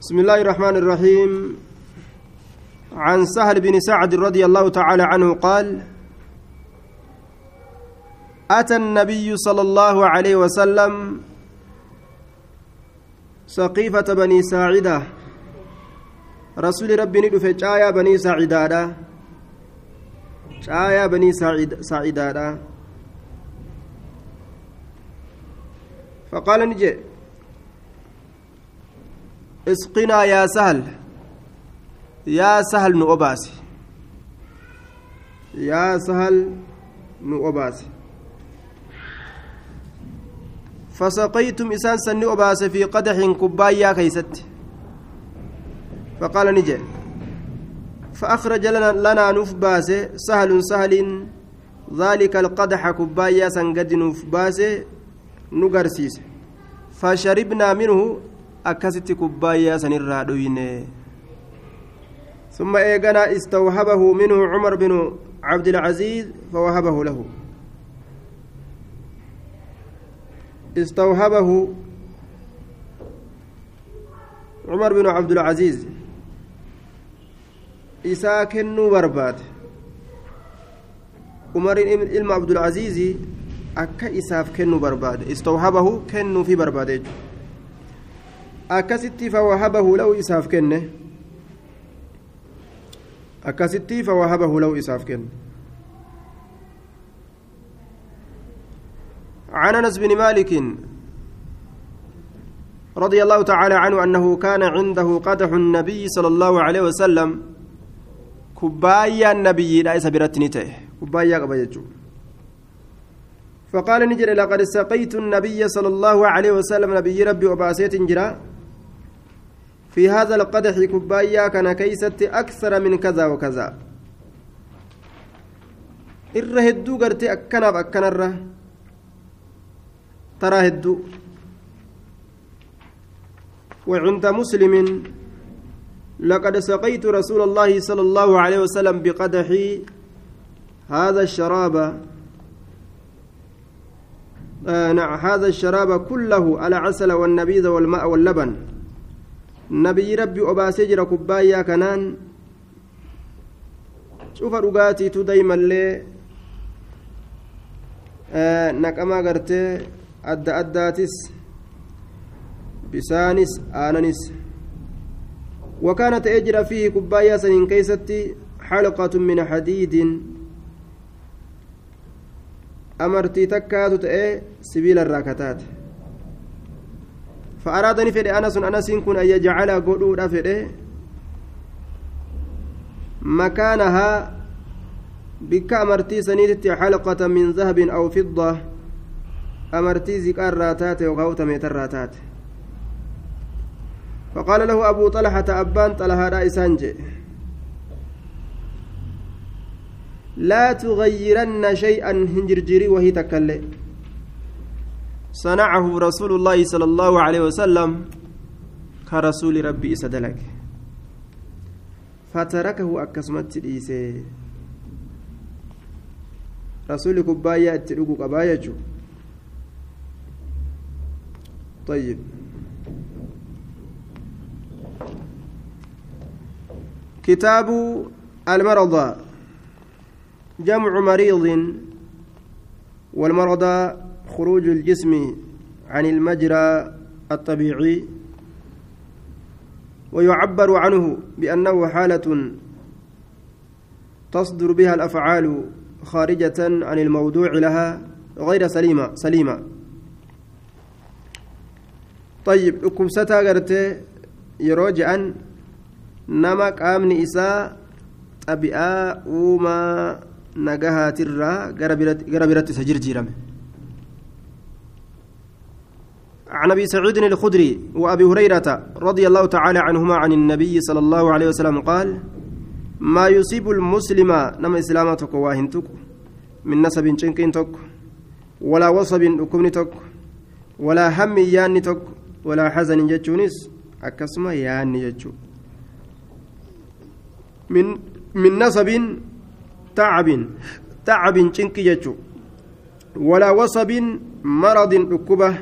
بسم الله الرحمن الرحيم. عن سهل بن سعد رضي الله تعالى عنه قال أتى النبي صلى الله عليه وسلم سقيفة بني ساعدة. رسول ربي ندف جايا بني ساعدة. جايا بني ساعدة. فقال نجي اسقنا يا سهل. يا سهل نؤباسي يا سهل نؤباسي فسقيتم إسان سن أباس في قدح كبايا كيست. فقال نجي. فأخرج لنا, لنا نفباس سهل سهل ذلك القدح كبايا سنقد نفباس نقرسيس فشربنا منه akkasitti kubbaayyaa sanirraa dhuyne إيقنا استوهبه منه عمر بن عبد العزيز فوهبه له استوهبه عمر بن عبد العزيز isaa kennuu barbaade umariin ilma abdulcaziizi akka isaaf kennuu barbaade istawhabahu kennuufi barbaade jechuudha akkasitti fawahabahu lahu isaaf kenne. Akkasitti fawahabahu lahu isaaf kenne. عن أنس بن مالك رضي الله تعالى عنه أنه كان عنده قدح النبي صلى الله عليه وسلم. كبايا النبي لا يسبرتني كبايا قبيجو فقال نجري لقد سقيت النبي صلى الله عليه وسلم نبي ربي وبأسيت جرا. في هذا القدح كبايا كان كيست أكثر من كذا وكذا. irra hedduu gartee akkanaaf akkanarra taraa hedduu وعند مسلم لقد سقيت رسول الله صلى الله عليه وسلم بقدح هذا الشراب. آه هذا الشراب كله على عسل والنبيذ والماء واللبن. Nabiyyi rabbi obaasee jira kubbaayyaa kanaan cufa dhugaatiitu daymallee naqamaa gartee adda addaatis bisaanis aananis وكان تأجر فيه كبايا سنين كيستي حلقة من حديد أمرتي تكاد تأي سبيل الراكتات فأرادني فدي أنس أنس كن أن يجعل قدود فدي. مكانها بك أمرتي سنيتي حلقة من ذهب أو فضة. أمرتي زكار راتات وغوت ميتر راتات. فقال له أبو طلحة أبان طلحة رئيسانجي لا تغيرن شيئا هنجرجري وهي تكلي. صنعه رسول الله صلى الله عليه وسلم كرسول ربي إسدلك فتركه أكسمت إيسي رسول كبايا اتلوكو كبايا طيب. كتاب المرضى. جمع مريض والمرضى خروج الجسم عن المجرى الطبيعي ويعبر عنه بأنه حالة تصدر بها الأفعال خارجة عن الموضوع لها غير سليمة سليمة. طيب لكم ستاغرت يروجعا نما قامني إساء طبيعة وما نجاهات الرا غربرت سجر جيرمه عن أبي سعيد الخدري وأبي هريرة رضي الله تعالى عنهما عن النبي صلى الله عليه وسلم قال ما يصيب المسلم نما اسلامتك واهنتك من نسب شنكين تك ولا وصب أكمن تك ولا هم يان تك ولا حزن جتشونس أكسما يان جتشو. من من نسب تعب تعب شنك جتشو ولا وصب مرض أكبه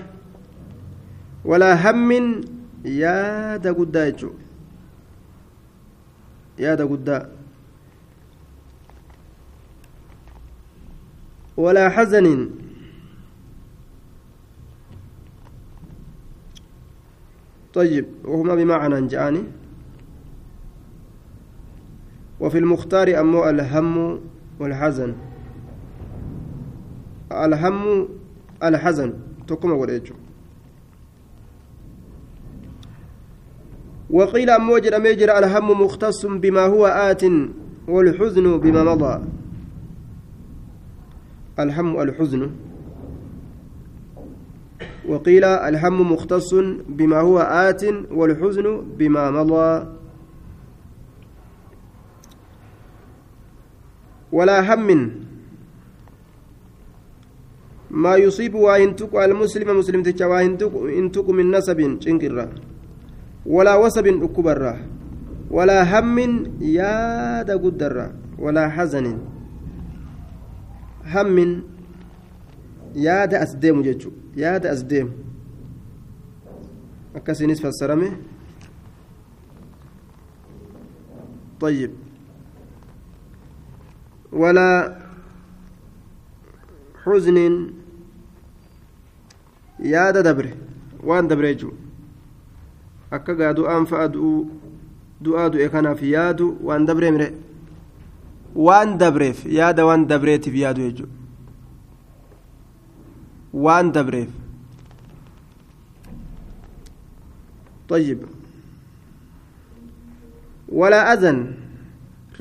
ولا هم yaada guddaa jechuudha yaada guddaa walaa xazanin طيب وهما بمعنى جاءني وفي المختار أمو الهم والحزن. الهم الحزن. تقوم وليجو وقيل أمو جرى ميجر الهم مختص بما هو آت والحزن بما مضى. الهم الحزن وقيل الهم مختص بما هو آت والحزن بما مضى. ولا هم. ما يصيب وإنتك المسلم مسلم تجا وإنتك من نسب. شنكرا ولا وسب أكبرا ولا هم ياد قدرا ولا حزن. هم ياد أسديم yaada as deemu akkasiinis fassarame طيب. ولا حزن. yaada dabre waan dabre jechuu akka gaa du'aan fa'a du'aa du'e kanaaf yaadu waan dabree mire waan dabreef yaada waan dabreetiif yaadu jechuudha waan dabreef طيب ولا أذن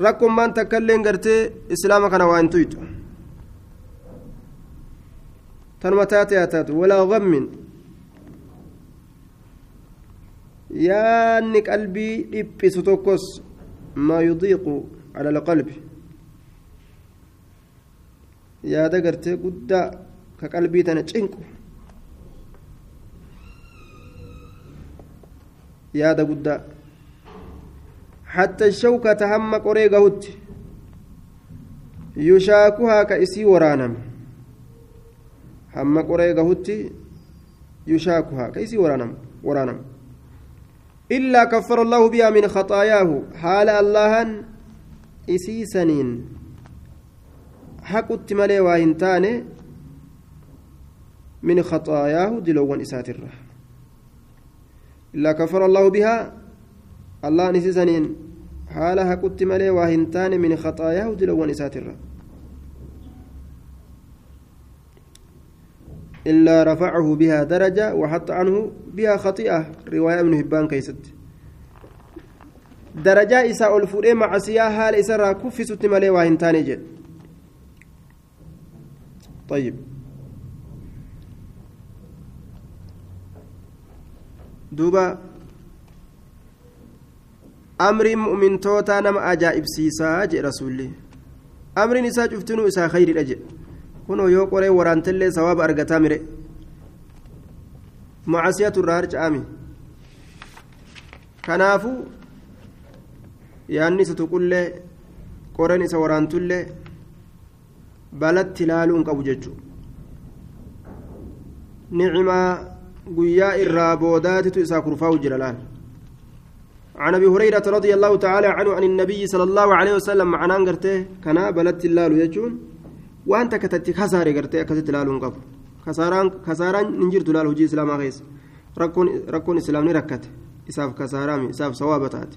ركم من تكلم قرتي إسلام كان وأن تويت تنمتات ياتات ولا غم yaanni qalbii dhiphisu tokkos maa yudiiqu cala alqalbi. Yaada gartee guddaa ka qalbii tana cinqu. Yaada guddaa. Hatta shawkata hamma qoree gahutti yushaakuhaa ka isii waraaname hamma qoree gahutti yushaakuhaa ka isii waraaname إلا كفر الله بها من خطاياه. حال الله إسي سنين حقت ملي واهنتاني من خطاياه دلوان إسات الرح إلا كفر الله بها الله نسيسنين حالها كنت ملي واهنتان من خطاياه دلوان إسات إلا رفعه بها درجة وحط عنه بها خطيئة. رواية ابن هبان كيست. درجة إساء الفريم مع سياها لإسرها كفي ست ملي واهنتان جد. طيب. duuba amriin mu'mintootaa nama ajaa'ibsiisaa jedhe rasuulli amriin isaa cuftinuu isaa khayridha jedhe kunoo yoo qoree waraantellee sawaaba argataa mire macasiyatu irraa harca'ami kanaafu yaanni isa tuqullee qoreen isa waraantullee balatti ilaaluu hin qabu jechuudha boodaatitu isaa kurfaa'u jira laal عن ابي هريره رضي الله تعالى عنه عن النبي صلى الله عليه وسلم معناه غرته كنا بلت اللالو يجون وانت كتت خساره غرته كتت لالو قب خساران خساران ننجر دلال هجي اسلام غيس ركون ركون اسلام ركت اساف خسارامي اساف ثوابتات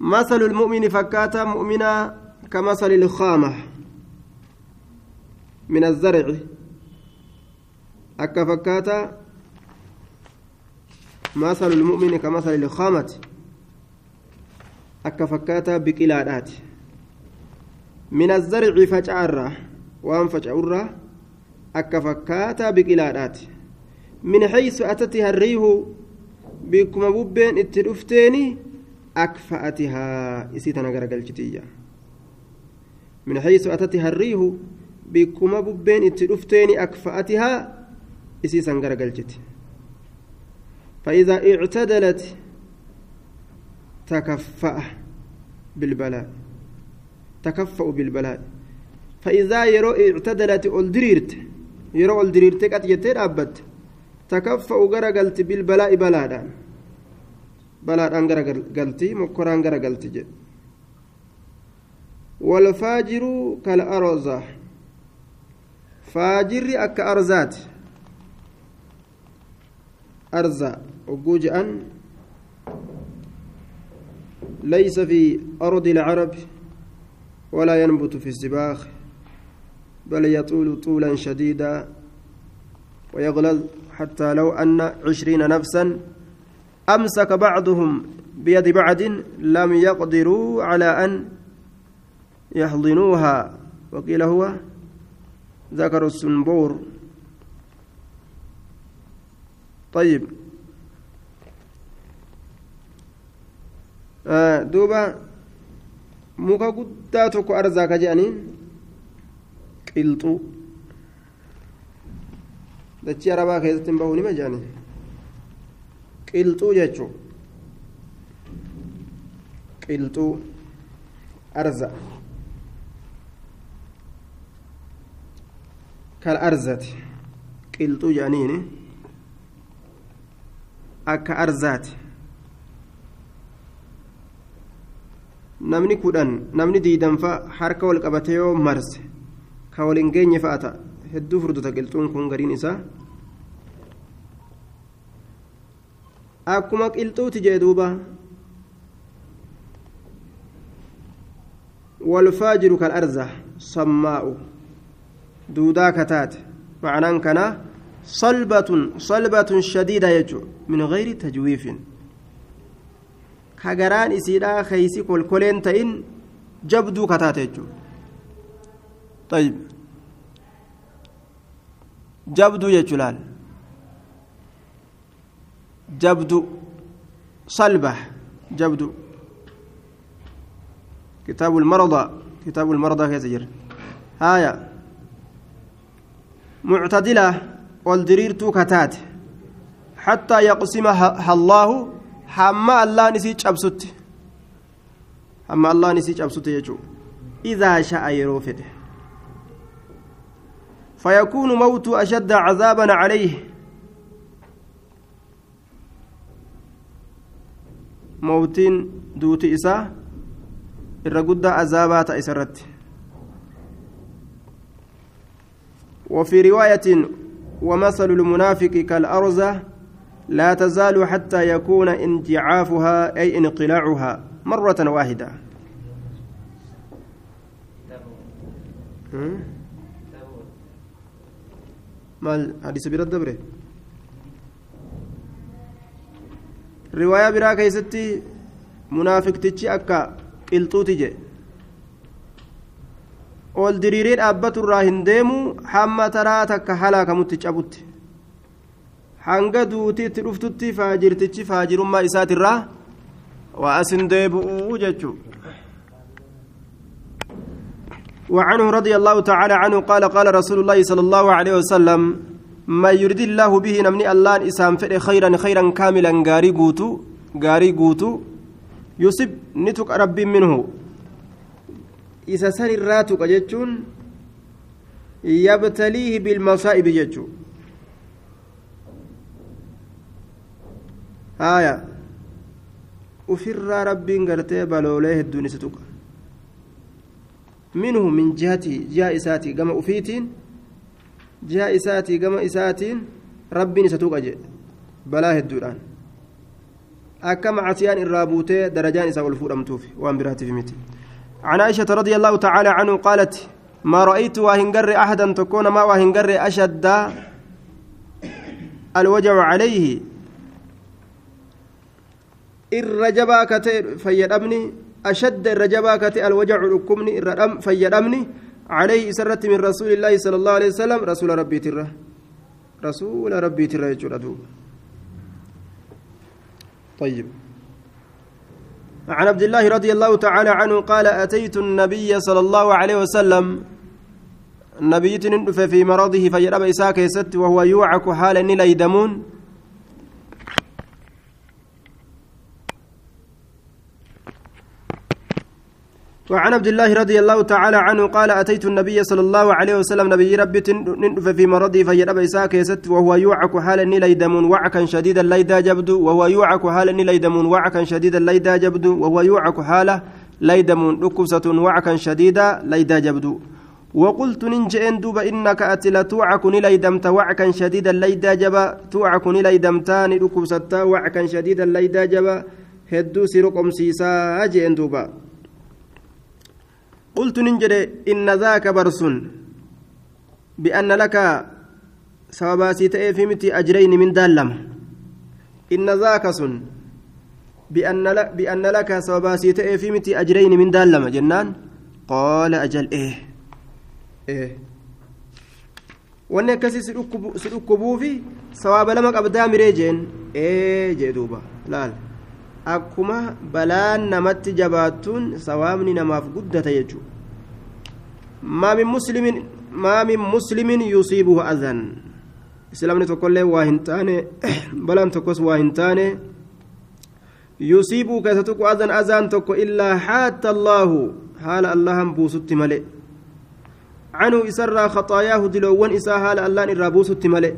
مثل المؤمن فكاتا مؤمنا كمثل الخامه من الزرع akka fakkaata masalu lmu'mini ka masali lkaamati akka fakkaata biqilaadhaati. Faca'arraa waan faca'urraa akka fakkaata biqilaadhaati min xaysu atati harriihu bikkuma bubbeen itti dhufteeni akfa'atihaa isii tana garagalchitiyya min xaysu atati harriihu bikkuma bubbeen itti dhufteeni akfa'atihaa isiisan garagalchiti فإذا اعتدلت تكفأ بالبلاء تكفأ بالبلاء فإذا يرو اعتدلت الدريرت يرو الدريرت قد يتر أبت gara galti mokkoraan gara galti jedhe walfaajiru kal arza faajirri akka arzaati arza ogguu je'an ليس في أرض العرب ولا ينبت في السباخ بل يطول طولا شديدا ويغلظ حتى لو أن عشرين نفسا أمسك بعضهم بيد بعض لم يقدروا على أن يحضنوها. وقيل هو ذكر السنبور. طيب. duuba muka guddaa tokko arzaa ka jedhaniin qilxuu dachii arabaa keessatti hin bahu nima jedhani qilxuu jechuu qilxuu arza kal arzati qilxuu jedhaniini akka arzaati namni kudhan namni diidanfa harka wal qabatee yoo marse ka wal hin geenye fa'a ta'a hedduu furdata qilxuun kun gariin isaa akkuma qilxuuti jee duuba والفاجر كالأرزة صماء دودا كتات معنى كان صلبة صلبة شديدة يجو من غير تجويف kagaraan isiidhaa keeysi kolkoleen ta'in jabduu kataate jechuudha طيب jabduu jechuu laal jabdu صلبة jabdu كتاب المرضى كتاب المرضى كيف جر هايا معتدلة والدريرتو كتات حتى يقسمها الله hamma allaan isii cabsutti. Hamma allaan isii cabsutti jechuudha. Idaa sha'a yeroo fedhe. فيكون موت أشد عذابا عليه موتين دوت إساء الرقود عذابات إسرت وفي رواية ومثل المنافق كالأرزة لا تزال حتى يكون انجعافها أي انقلاعها مرة واحدة maal hadiisa bira dabre riwaayaa biraa keessatti munaafiqtichi akka qilxuuti jedhe ol diriiree dhaabbatu irraa hin deemu hamma taraa takka halaakamutti cabutti hanga duutii itti dhuftutti faajirtichi faajirummaa isaatirraa waa asin deebi'uu jechuu وعنه رضي الله تعالى عنه قال قال رسول الله صلى الله عليه وسلم ما يريد الله به نمني الله إسام فئ خيرا خيرا كاملا غاري قوتو غاري قوتو يصب نتك ربي منه إذا سن الراتك جتشون يبتليه بالمصائب جتشو آية وفر ربي غرتي بلوليه الدنيا ستوكا منه من جهتي جهة إساتي كما أفيتين جهة إساتي كما إساتين ربي نستوق أجي بلاه الدوران أكما عصيان الرابوتي درجان إسا والفور أمتوفي وأن براتي في متي عن عائشة رضي الله تعالى عنه قالت ما رأيت واهنجر أحدا تكون ما واهنجر أشد الوجع عليه الرجبا كتير فيدمني أشد الرجبا كتي الوجع الكمني الردم فيدمني عليه سرت من رسول الله صلى الله عليه وسلم رسول ربي تره رسول ربي يجرده طيب عن عبد الله رضي الله تعالى عنه قال أتيت النبي صلى الله عليه وسلم النبي تندف في مرضه فيرب إساك يست وهو يوعك حال ليدمون وعن عبد الله رضي الله تعالى عنه قال أتيت النبي صلى الله عليه وسلم نبي ربي نندف في مرضي فيرب إساك يست وهو يوعك حالا ليدم وعكا شديدا ليدا جبد وهو يوعك حالا ليدم وعكا شديدا ليدا جبد وهو يوعك حالا ليدم ركبسة وعكا شديدا ليدا جبد. وقلت ننجئن دوب إنك أتي لتوعك ليدمت وعكا شديدا ليدا جبا توعك ليدمتان ركبسة وعكا شديدا ليدا جبا هدو سيرقم سيسا أجئن دوبا قلت ننجد إن ذاك برس بأن لك سواباسي في متي أجرين من دالم إن ذاك سن بأن لك بأن لك سواباسي في متي أجرين من دالم جنان قال أجل إيه إيه wanni akkasii si dhukkubuufi sawaaba lama qabdaa miree jeen ee jee duuba laal akkuma balaan namatti jabaattuun sawaabni namaaf guddata jechuudha maa min muslimin yusiibuhu adhan islaamni tokkollee waa hin taane balaan tokkos waa hin taane yusiibuu keessa tuqu adhan azaan tokko illaa xaatta allaahu haala allahan buusutti male عنه إسرى خطاياه دلوان إسا هال الله إرابوس التملئ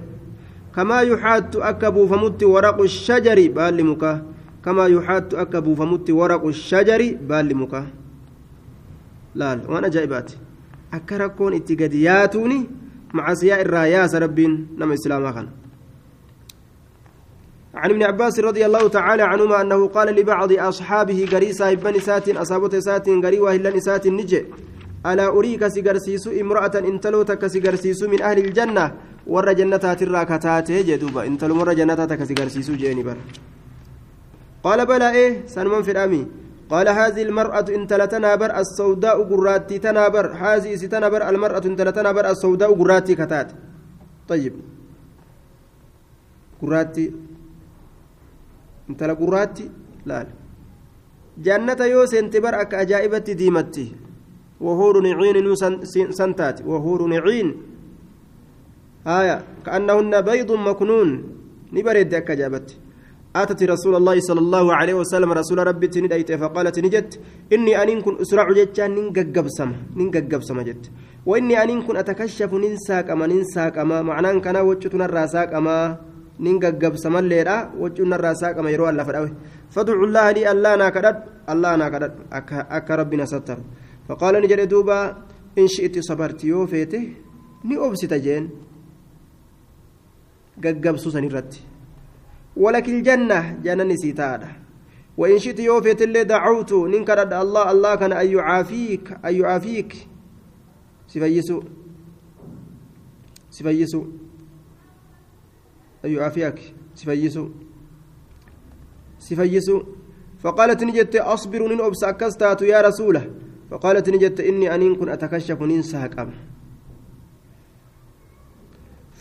كما يحات أكبو فمت ورق الشجر بالمكاه كما يحات أكبو فمت ورق الشجر بالمكا لا وأنا جايبات أكركون اتقادياتوني مع سياء الراياس ربين نما إسلام خان عن ابن عباس رضي الله تعالى عنهما أنه قال لبعض أصحابه قري صاحب سات أصابت سات قري وهلا سات نجي ألا أريك سيغرسيس امرأة انتلوتك سيغرسيس من أهل الجنة؟ ور جنتات الراكتات جدوبا انتلو مر جنتاتك سيغرسيس جيني بر. قال بلى إيه؟ سنمن في الأمي. قال هذه المرأة إن تلتنابر السوداء قراتي تنابر هذه ستنابر المرأة إن تلتنابر السوداء قراتي كتات. طيب. قراتي. إن تلا قراتي؟ لا. جنة يوس انتبر أك أجائبة ديمتي. وهور نعين سنتات. وهور نعين. آية. كأنهن بيض مكنون. نبرد أك أتت رسول الله صلى الله عليه وسلم رسول ربي تندأيت فقالت نجت إني أن كن أسرع جتا ننققبسم ننققبسم جت وإني أن كن أتكشف ننساك أما ننساك أما معنى كان وجتنا الراساك أما ننققبسم الليلة وجتنا الراساك أما يروى الله فرأوه فادعوا الله لي الله ناكدت الله ناكدت أك ربنا ستر. فقال نجد دوبا إن شئت صبرت يوفيته ني أبسط جين. سنرتي ولك الجنة جنة سيتادا وإن شئت يوفيت اللي دعوت ننكر الله الله كان أن يعافيك أن يعافيك. سفيسو سفيسو أن يعافيك. سفيسو سفيسو فقالت نجت أصبر نن أبس أكستات يا رسولة. فقالت نجت إني أن كن أتكشف ننساك أبا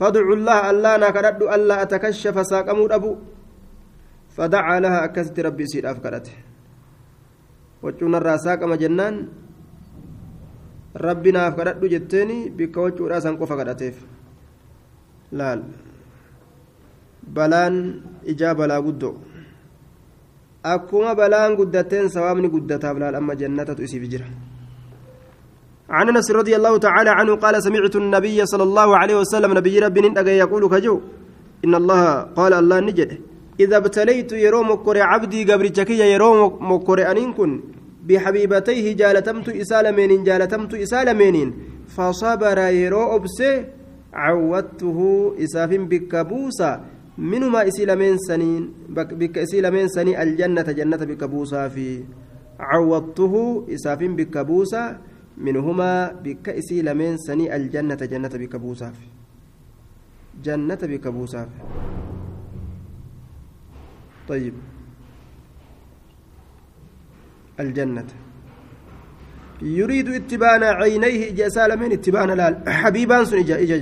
فادعوا الله ألا نكرد ألا أتكشف ساقمو أبو فدعا لها أكست ربي سيد أفكرته وجونا الراساق جنان. ربنا أفكرت جتني بك وجو راسا قف لال. بلان إجابة لا قدو. akkuma balaan guddateen sawaabni guddataaf laal amma jannatatu isiif jira عن انس رضي الله تعالى عنه قال سمعت النبي صلى الله عليه وسلم نبي ربي ندقى يقول كجو إن الله قال الله نجد إذا ابتليت يروم مكر عبدي قبر جكي يروم مكر أنين كن بحبيبتيه جالتمت اسالمين جالتمت اسالمين فصبر يرو أبسه عودته إساف بكبوسا منما اسيلمين سنين بك اسيلمين سني؟ الجنة جنة بكبوسا في. عودته إساف بكبوسا منهما بك إسي لمن سني الجنة جنة بك جنة بك طيب. الجنة. يريد اتبان عينيه جسال من اتبان لال. حبيبان سن إجا إجا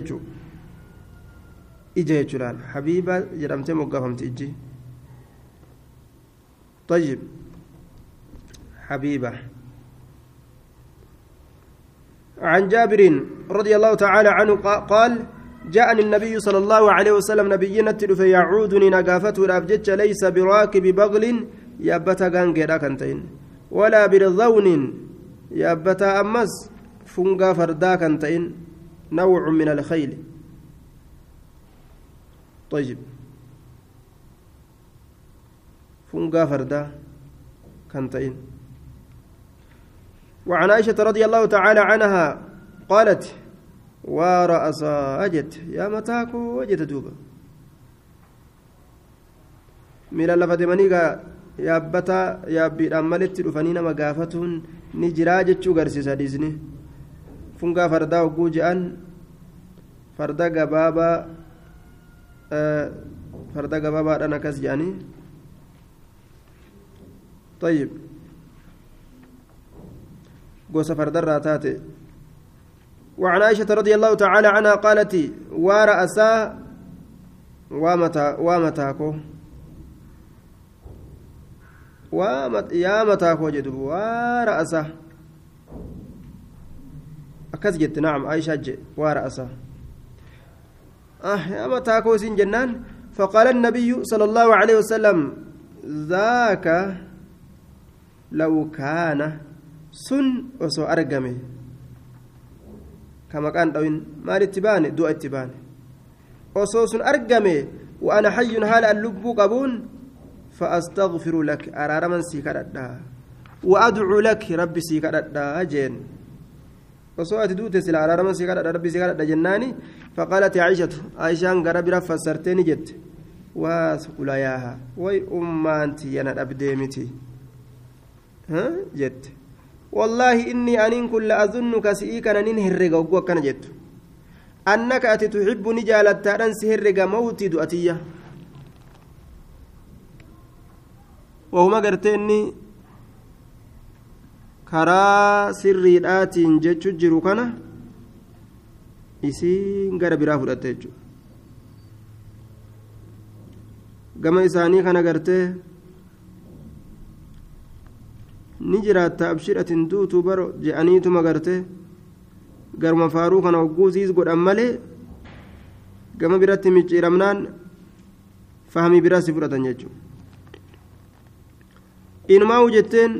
إجا جلال حبيبا جرمت مقفمت إجي طيب. حبيبة. عن جابر رضي الله تعالى عنه قال جاءني النبي صلى الله عليه وسلم نبينا في يعودني نقافته الأبجج ليس براكب بغل يبتا غانجيرا كنتين ولا برضون ammas fungaa fardaa kan ta'in nawcu min alkhayli طيب. fardaa kan ta'in وعن عائشة رضي الله تعالى عنها قالت ورأسا أجت يا متاكو وجد دوبا miila lafa deemanii yaabbataa yaabbiidhaan malitti dhufanii nama gaafatuun ni jiraa jechuu garsiisa dhiisni fungaa fardaa hogguu je'an farda gabaabaa farda gabaabaadhaan akkas je'anii طيب فردرها تاتي. وعن عائشة رضي الله تعالى عنها قالت ورأسا ومتى ومتاكو koo jedhu waa ra'asa akkas jette naam aishaa je waa ra'asa yaa mataa koo isin jennaan فقال النبي صلى الله عليه وسلم ذاك لو كان سن وسو أرقمي كما كان دوين مال اتباني دو اتباني وسو سن أرقمي وأنا حي هال اللب قبون فأستغفر لك أرارما سيكردا وأدعو لك ربي سيكردا جين وصوات دوت سلا أرارما سيكردا ربي سيكردا جناني فقالت عائشة عائشة قرب فسرتني جت وسقلاياها وي أمانتي أنا wallaahi inni aniin kun la'azunnuka si'ii kana nin herrega ogguu akkana jettu. Annaka ati tuxibbu ni jaalattaadhan si herrega mawtii du'atiyya wahuma gartee inni karaa sirriidhaatiin jechu jiru kana isiin gara biraa fudhatte jechuudha. Gama isaanii kana gartee abshidhatin duutuu baro je'aniituma gartee garuma faaruu kana hogguu siis godhan malee gama biratti micciiramnaan fahamii biraa si fudhatan jechuudha. إنما وجدتين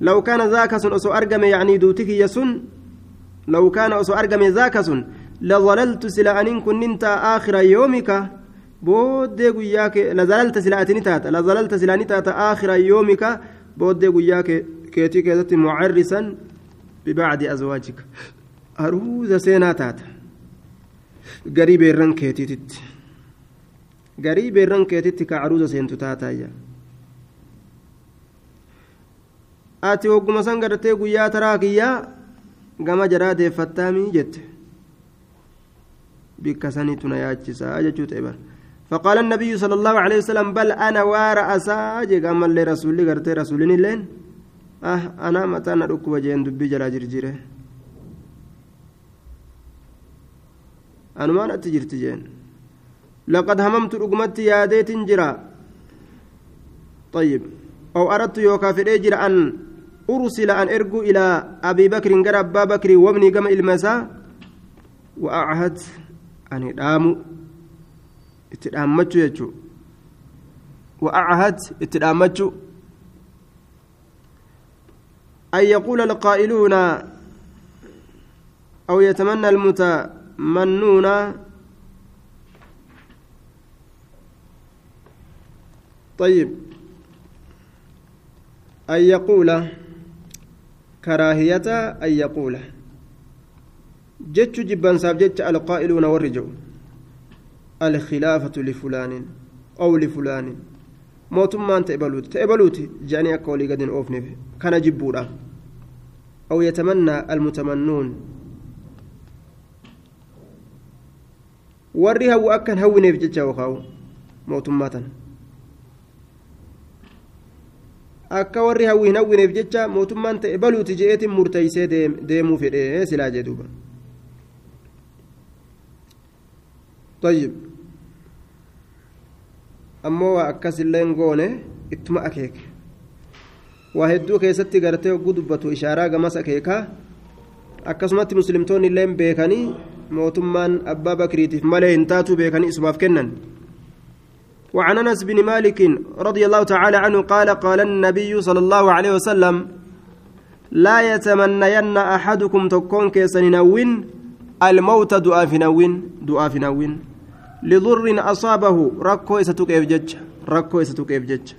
لو كان ذاك سن أسو أرقم يعني دوتك يسن لو كان أسو أرقم ذاك سن لظللت سلا أن كنت آخر يومك بودي قياك لظللت سلا أتنتات لظللت سلا نتات booddee guyyaa keetii keessatti mucarrisan bibacdi azwaajika. Aruuza seenaa taata. Garii beerran keetiititti. Garii beerran keetitti ka aruuza seentu taataayya ati hogguma san gadatee guyyaa taraa kiyyaa gama jaraa deeffattaamii jette. Bikka saniitu tuna yaachisaa jechuu ta'e bara. فقال النبي صلى الله عليه وسلم بل أنا وارأ أساجي قام اللي رسولي قرتي رسولين اللين أه أنا متى ندك وجين دبي جرا جرجيره أنا ما نتجر تجين لقد هممت رقمت ياديت جرا طيب أو أردت يوكا في أن أرسل أن أرجو إلى أبي بكر قال أبا بكر وابني قم المساء وأعهد أن يداموا اتدامتشو يجو وأعهد اتدامتشو أن يقول القائلون أو يتمنى المتمنون طيب أن يقول كراهية أن يقول جتش جبان ساب جتش القائلون والرجو الخلافة لفلان أو لفلان mootummaan ta'ebaluuti ta'ebaluuti jedhanii akka walii gadi hin oofneef kana jibbuudha aw yatamannaa almutamannuun warri hawwu akkan hawwineef jecha yookaa'u mootummaa tana akka warri hawwi hin hawwineef jecha mootummaan ta'e baluuti je'eetiin murteeysee deemuu fedhe silaa jee duuba طيب ammoo waa akkasilleen goone ittuma akeeke waa hedduu keessatti gartee hogguu dubbatu ishaaraa gamas akeekaa akkasumatti muslimtoonni illeen beekanii mootummaan abbaa bakriitiif malee hin taatu beekanii isumaaf kennan وعن انس بن مالك رضي الله تعالى عنه قال قال النبي صلى الله عليه وسلم لا يتمنين أحدكم تكون كيسن نوين الموت دعاء في نوين دعاء في نوين لضر أصابه ركو إستوك إفجج ركو إستوك إفجج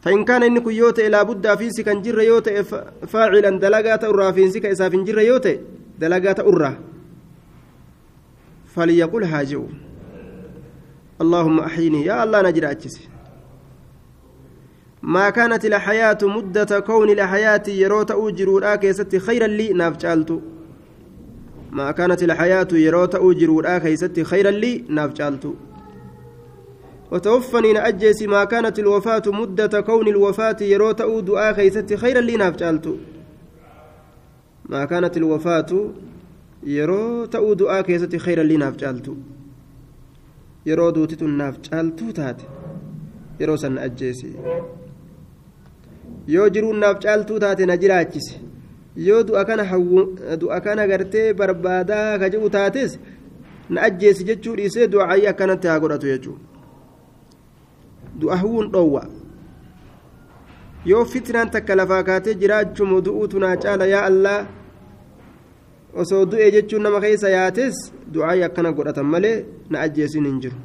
فإن كان إنك يوتي لابد في سكن جر يوتي فاعلا دلقات أرى في سكن إساف جر يوتي دلقات أرى فليقول هاجئ اللهم أحيني يا الله نجر أجسي. ما كانت الحياة مدة كون الحياة يروت أوجر كيست خيرا لي نافجالت ما كانت الحياة يروت أوجر كيست خيرا لي نافجالت وتوفني نأجس ما كانت الوفاة مدة كون الوفاة يروت أود كيست خيرا لي نافجالت ما كانت الوفاة يروت أود كيست خيرا لي نافجالت yeroo duutituun naaf caaltuu taate yeroo san ajjeesi yoo jiruun naaf caaltuu yoo du'a kana du'a kana gartee barbaadaa ka jedhu taates na ajjeesi jechuu dhiisee du'aayii akkanatti haa godhatu jechuudha du'a hawwuun dhoowwa. Yoo fitnaan takka lafaa kaatee jiraachumu du'uutu naa caala yaa allaa osoo du'e jechuun nama keessa yaates du'aayii akkana godhatan malee na ajjeesin hin jiru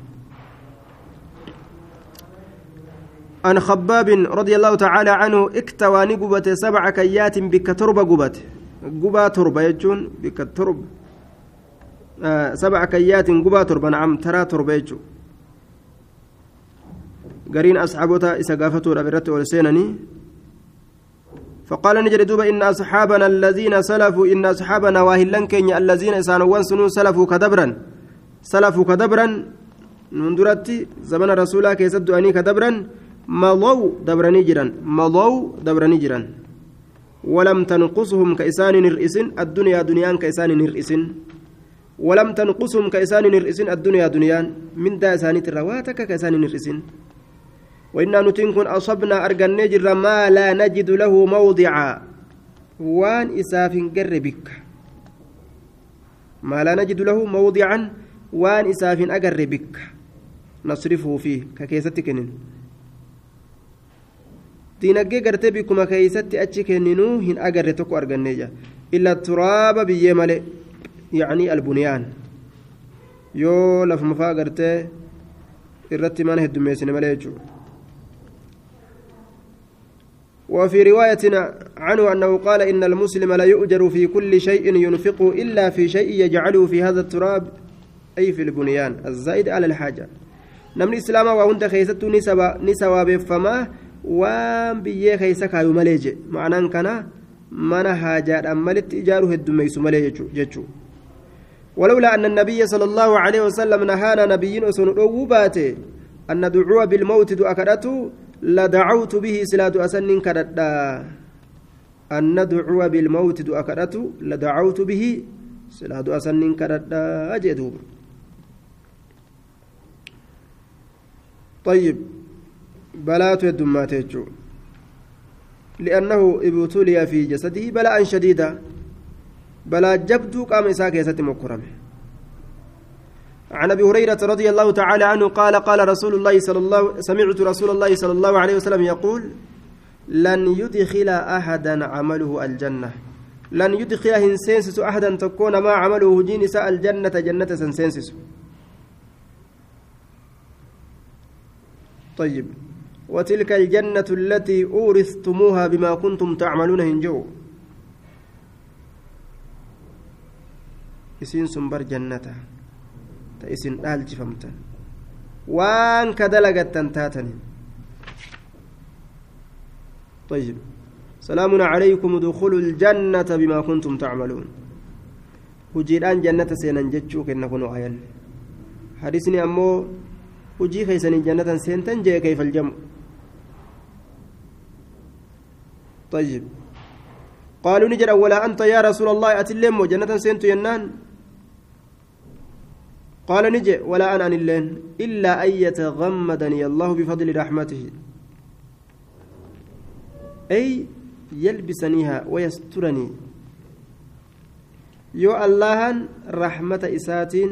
عن خباب رضي الله تعالى عنه اكتوى نقبة سبع كيات بك تربة قبت. قبا تربة يجون بك ترب. آه سبع كيات قبا تربة نعم ترى تربة يجون. قرين أصحابتا إسقافتوا ربرت ولسينني فقال نجد دوبا إن أصحابنا الذين سلفوا إن أصحابنا واهلن كينيا الذين إسانوا سنو سلفوا كدبرا. سلفوا كدبرا. من درتي زمن رسولا كيسد أني كدبرا. مضوا دبرني جرا مضوا دبرني جرا ولم تنقصهم كإسان نرئسن الدنيا دنيان كإسان نرئسن ولم تنقصهم كإسان نرئسن الدنيا دنيان. من دا إساني ترواتك كإسان نرئسن وإنا نتنكن أصبنا أرجن جرا ما لا نجد له موضعا. وان إساف قربك ما لا نجد له موضعا وان إساف أقربك نصرفه فيه ككيستك diinaggee gartee bikkuma keeysatti achi kenninuu hin agarre tokko arganneeja illa turaaba biyyee male yacnii albunyaan yoo lafuma faa gartee irratti mana heddummeessine malee jechuudha وفي رواية عنه أنه قال إن المسلم لا يؤجر في كل شيء ينفقه إلا في شيء يجعله في هذا التراب أي في البنيان الزائد على الحاجة نمن الإسلام وهند خيست نسوا بفما waan biyyee keeysa kaayu malee je ma'anaan kana mana haajaadhaan malitti ijaaruu heddummeeysu malee jechuu ولولا أن النبي صلى الله عليه وسلم نهانا نبيين أسن أوباته أن ندعو بالموت دعكرته لدعوت به سلاد أسن كردا أن ندعو بالموت دعكرته لدعوت به سلاد أسن كردا أجدوب طيب بلاatu heddummaate jechuu li'annahu ibtuliya fi jasadihi bala'an shadiida balaa jabduu qaama isaa keessatti mokkorame عن أبي هريرة رضي الله تعالى عنه قال قال رسول الله صلى الله سمعت رسول الله صلى الله عليه وسلم يقول لن يدخل أحدا عمله الجنة. لن يدخل هنسنسس أحدا تكون ما عمله جنس الجنة جنة سنسنسس طيب. وتلك الجنة التي أورثتموها بما كنتم تعملون هنجو bar jannata ta isin dhaalchifamtan waan ka dalagattan taatanin طيب. سلام عليكم دخول الجنة بما كنتم تعملون. هجيران جنة سينان جتشو كنا كنوا آيان. حديثني أمو هجي خيسان جنة سينتن جي كيف طيب. قالوا نجر ولا أنت يا رسول الله؟ أتلم جنة سنت ينان. قال نجي ولا أنا اللين إلا أن يتغمدني الله بفضل رحمته. أي يلبسنيها ويسترني. يو الله رحمة إساتين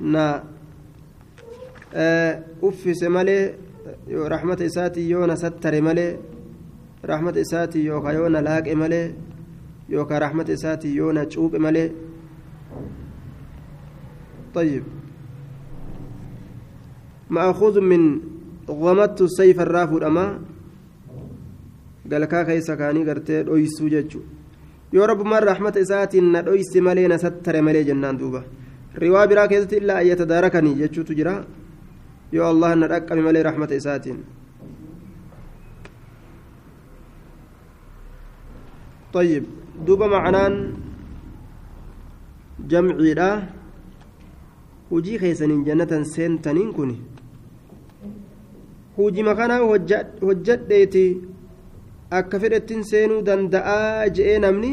نا أفس مالي رحمة إساتي يونا ستر مالي rahmata isaatii yookaan yoo na laaqe malee yookaan rahmata isaatii yoo na cuuphe malee طيب مأخوذ من غمدت السيف الرافد أما galkaa keessa kaanii gartee dhoysuu jechuudha yoo rabbumaan rahmata isaatiin na dhoysi malee na sattare malee jennaan duuba riwaa biraa keessatti illaa ayyata daarakanii jechuutu jira yoo allah na dhaqqame طيب دوبا معنان جمعي لا hujii keessaniin jannatan seentaniin kun hujima kana hojjadheeti akka fedhettiin seenuu danda'aa je'ee namni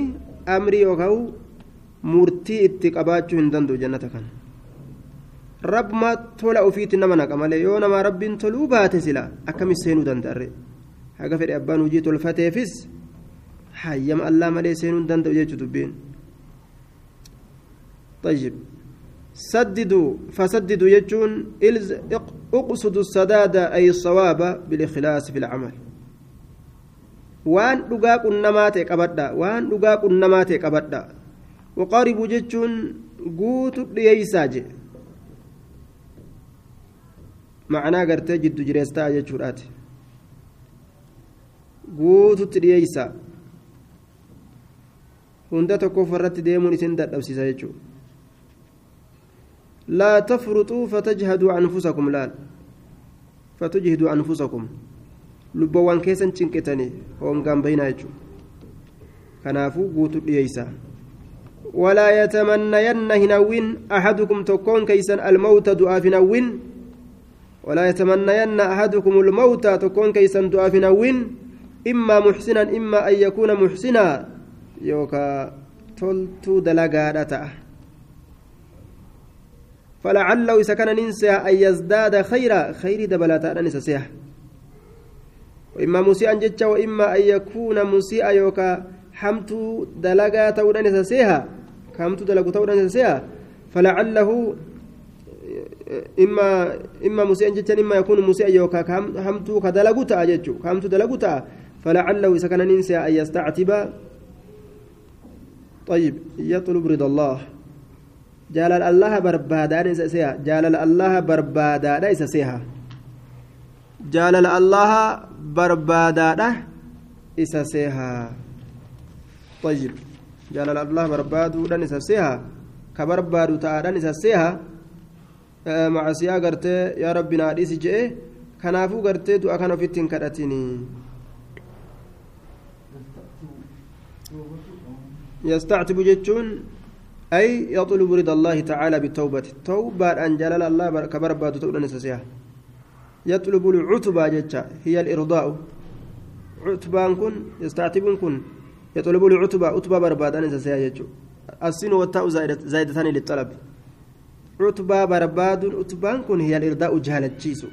amrii yookaan murtii itti qabaachuu hin danda'u jannata kana rabbuma tola ofiitti nama naqa malee yoo nama rabbiin toluu baate sila akkami seenuu danda'arre haga fedhe abbaan hojii tolfateefis Malee seenuu hin danda'u jechuu dubbiin طيب سددوا فسددوا يجون اقصدوا السداد أي الصواب بالإخلاص في العمل qabadha waan dhugaa qunnamaa ta'e qabadha waqaaribuu jechuun guutu dhiyeeysaa je macnaa gartee jiddu jireessa ta'a jechuudhaati guututti dhiyeeysaa tokkoof irratti deemuun isin dadhabsiisa jechuudha لا تفرطوا فتجهدوا أنفسكم لا فتجهدوا أنفسكم lubboowwan keessan cinqitanii hoongaan bahinaa jechuudha kanaafuu guutu dhiyeeysa walaa yatamannayanna hin hawwin ahadukum tokkoon keeysan almawta du'aaf hin hawwin walaa yatamannayanna ahadukum almawta tokkoon keeysan du'aaf hin hawwin immaa muxsinan immaa an yakuuna muxsinaa yookaa toltuu dalagaadha ta'a فلعله كان ننسى أن يزداد خيرا خير دبلتا ننسى سيها وإما مسيئا جتشا وإما أن يكون مسيئا يوكا حمت دلقا تودا نسسيها كامت دلقا تودا نسسيها فلعله إما إما مسيئا جتشا إما يكون مسيئا يوكا حمت كدلقتا جتشو كامت دلقتا فلعله كان ننسى أن يستعتب طيب يطلب رضا الله. جلال الله بربادان إسسيها جلال الله بربادان إسسيها جلال الله بربادان إسسيها طيب جلال الله بربادان إسسيها كبربادو تعالان إسسيها مع سيا قرتي يا ربي ناديس جئ كنافو قرتي دعا كانوا في التنكرتني يستعتب جتشون أي يطلب رضا الله تعالى بالتوبة. توبة أن جلال الله كبرباد تؤدى نسسيها يطلب العتبة جتشا هي الإرضاء. عتبان كن يستعتب كن. يطلب العتبة عتبة برباد نسسيها جتشو. السين والتاء زائدتان للطلب. عتبة برباد عتبان كن هي الإرضاء جهالتشيسو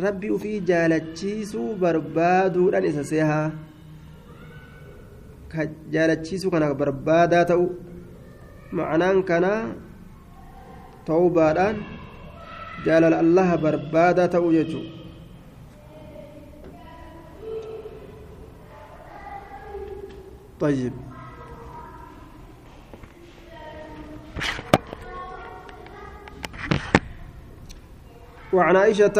ربي وفي جهالتشيسو برباد أن نسسيها جهالتشيسو كان بربادا تؤ ma'anaan kana tawbaadhaan jaalala allaha barbaadaa ta'uu jechuu طيب وعن عائشة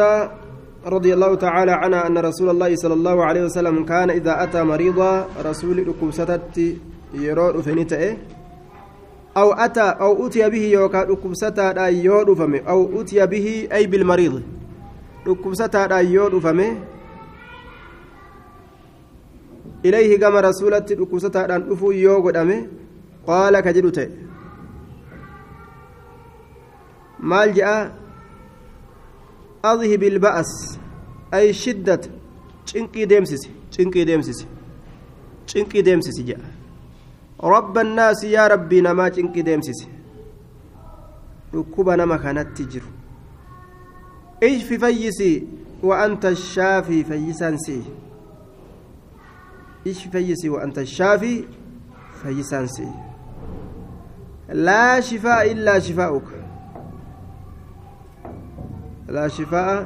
رضي الله تعالى عنها أن رسول الله صلى الله عليه وسلم كان إذا أتى مريضا رسول لكم ستت يرون فنيته أو أتى أو أتي به يوكا ركبستا يود فمي أو أتي به أي بالمريض ركبستا يود فمي إليه كما رسولة ركبستا رفو يوغد أمي قال كجدت مال جاء أذهب البأس أي شدة. چنقي ديمسس چنقي ديمسس چنقي ديمسس جاء. رب الناس يا ربي نما cinqi deemsise dhukkuba nama kanatti jiru ishfi fayyisi وأنت الشافي فيسانسي ishfi fayyisi وأنت الشافي فيسانسي لا شفاء إلا شفاؤك. laa shifaa'a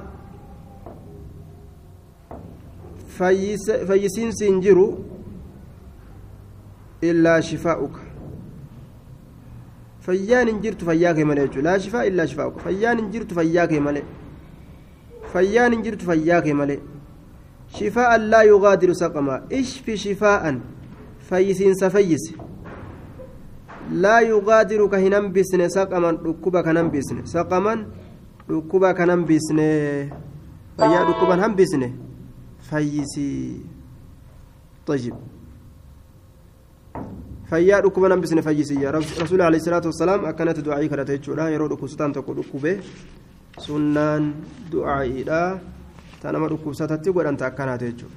fayyisiinsi hin jiru illaa shifaa'uka. Fayyaan hin jirtu fayyaa kee malee jechuudha. Laa shifaa illaa shifaa'uka. Fayyaan hin jirtu fayyaa kee malee. Fayyaan hin jirtu fayyaa kee malee. Shifaa'an laa yugaadiru saqamaa ishfi shifaa'an fayyisiinsa fayyise. Laa yugaadiru ka hin hambisne saqaman dhukkuba kan hambisne. Saqaman dhukkuba kan hambisne fayyaa dhukkuban hambisne fayyisii طيب fayyaa dhukkuba hambisne fayyisiyya rasuuli alayhi salaatu wassalaam akkanatti du'aa'ii kadhate jechuudha yeroo dhukkubsataan tokko dhukkube sunnaan du'aa'iidha ta nama dhukkubsatatti godhanta akkanaate jechuudha